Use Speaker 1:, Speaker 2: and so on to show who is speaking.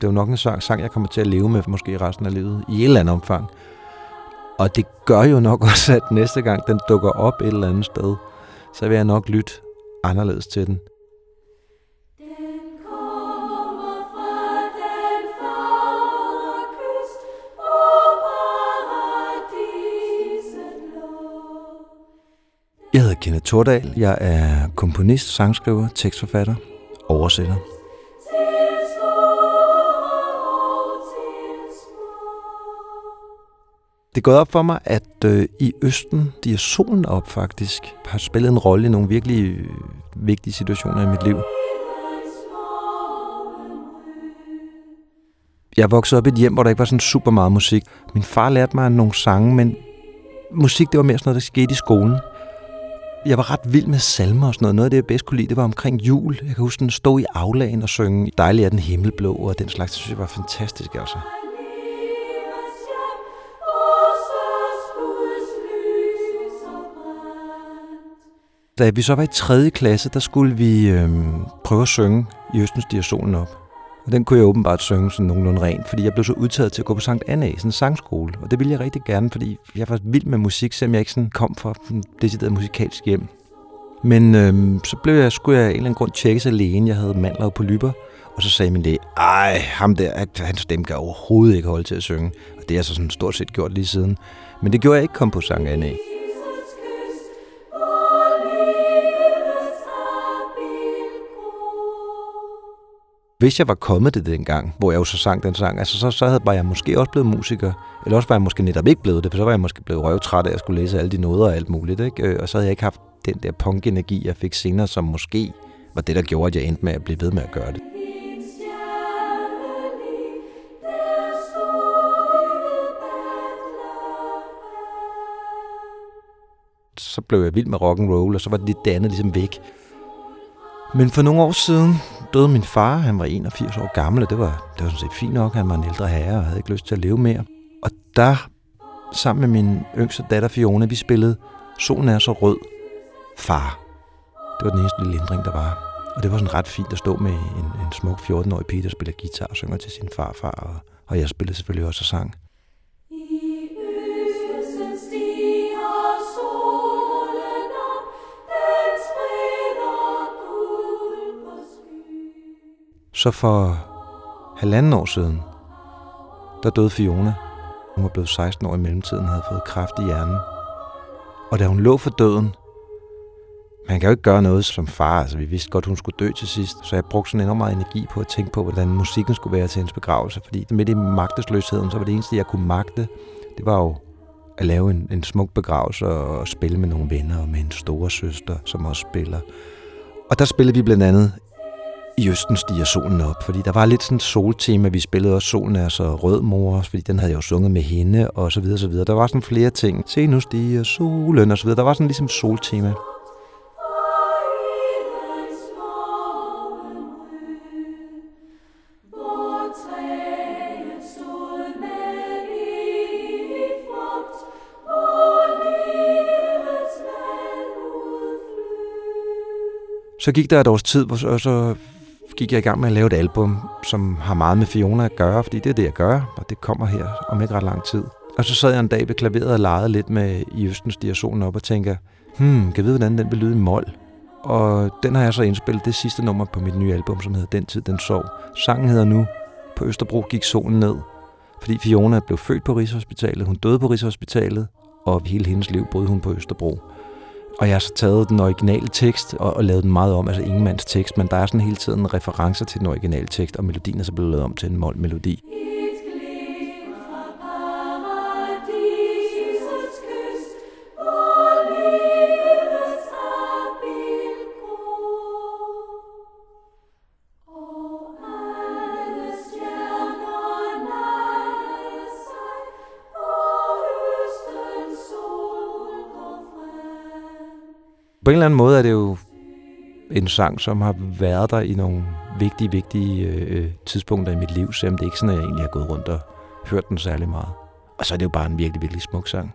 Speaker 1: det er jo nok en sang, jeg kommer til at leve med måske resten af livet, i et eller andet omfang. Og det gør jo nok også, at næste gang den dukker op et eller andet sted, så vil jeg nok lytte anderledes til den. Jeg hedder Kenneth Tordal. Jeg er komponist, sangskriver, tekstforfatter, oversætter. Det er gået op for mig, at øh, i Østen de er solen op faktisk har spillet en rolle i nogle virkelig øh, vigtige situationer i mit liv. Jeg voksede op i et hjem, hvor der ikke var sådan super meget musik. Min far lærte mig nogle sange, men musik det var mere sådan noget, der skete i skolen jeg var ret vild med salmer og sådan noget. Noget af det, jeg bedst kunne lide, det var omkring jul. Jeg kan huske den stå i aflagen og synge Dejlig er den himmelblå, og den slags, det synes jeg var fantastisk altså. Da vi så var i 3. klasse, der skulle vi øh, prøve at synge i Østens stiger solen op. Og den kunne jeg åbenbart synge sådan nogenlunde rent, fordi jeg blev så udtaget til at gå på Sankt Anna, sådan en sangskole. Og det ville jeg rigtig gerne, fordi jeg var vild med musik, selvom jeg ikke sådan kom fra en decideret musikalsk hjem. Men øh, så blev jeg, skulle jeg af en eller anden grund tjekkes alene. Jeg havde mandler på lyber, og så sagde min læge, ej, ham der, hans stemme kan overhovedet ikke holde til at synge. Og det har jeg så sådan stort set gjort lige siden. Men det gjorde jeg ikke kom på Sankt Anna. Hvis jeg var kommet det dengang, hvor jeg jo så sang den sang, altså så, så havde, var jeg måske også blevet musiker, eller også var jeg måske netop ikke blevet det, for så var jeg måske blevet røvtræt af at skulle læse alle de noder og alt muligt, ikke? Øh, og så havde jeg ikke haft den der punk-energi, jeg fik senere, som måske var det, der gjorde, at jeg endte med at blive ved med at gøre det. Så blev jeg vild med rock and roll, og så var det det andet ligesom væk. Men for nogle år siden døde min far. Han var 81 år gammel, og det var, det var sådan set fint nok. Han var en ældre herre og havde ikke lyst til at leve mere. Og der, sammen med min yngste datter Fiona, vi spillede Solen er så rød, far. Det var den eneste lille ændring, der var. Og det var sådan ret fint at stå med en, en smuk 14-årig pige, der spiller guitar og synger til sin farfar. Og, og jeg spillede selvfølgelig også sang. Så for halvanden år siden, der døde Fiona. Hun var blevet 16 år i mellemtiden og havde fået kræft i hjernen. Og da hun lå for døden, man kan jo ikke gøre noget som far, altså vi vidste godt, hun skulle dø til sidst, så jeg brugte sådan enormt meget energi på at tænke på, hvordan musikken skulle være til hendes begravelse, fordi midt i magtesløsheden, så var det eneste, jeg kunne magte, det var jo at lave en, en smuk begravelse og spille med nogle venner og med en store søster, som også spiller. Og der spillede vi blandt andet i Østen stiger solen op, fordi der var lidt sådan et soltema. Vi spillede også Solen er så rød mor, fordi den havde jeg jo sunget med hende, og så videre, så videre. Der var sådan flere ting. Se, nu stiger solen, og så videre. Der var sådan ligesom soltema. Så gik der et års tid, og så gik jeg i gang med at lave et album, som har meget med Fiona at gøre, fordi det er det, jeg gør, og det kommer her om ikke ret lang tid. Og så sad jeg en dag ved klaveret og legede lidt med I Østens stiger op og tænker, hmm, kan jeg vide, hvordan den vil lyde i mol? Og den har jeg så indspillet det sidste nummer på mit nye album, som hedder Den tid, den sov. Sangen hedder nu, På Østerbro gik solen ned, fordi Fiona blev født på Rigshospitalet, hun døde på Rigshospitalet, og hele hendes liv boede hun på Østerbro. Og jeg har så taget den originale tekst og, og lavet den meget om, altså ingenmands tekst, men der er sådan hele tiden referencer til den originale tekst, og melodien er så blevet lavet om til en mål-melodi. På en eller anden måde er det jo en sang, som har været der i nogle vigtige, vigtige øh, øh, tidspunkter i mit liv, selvom det ikke sådan, at jeg egentlig har gået rundt og hørt den særlig meget. Og så er det jo bare en virkelig, virkelig smuk sang.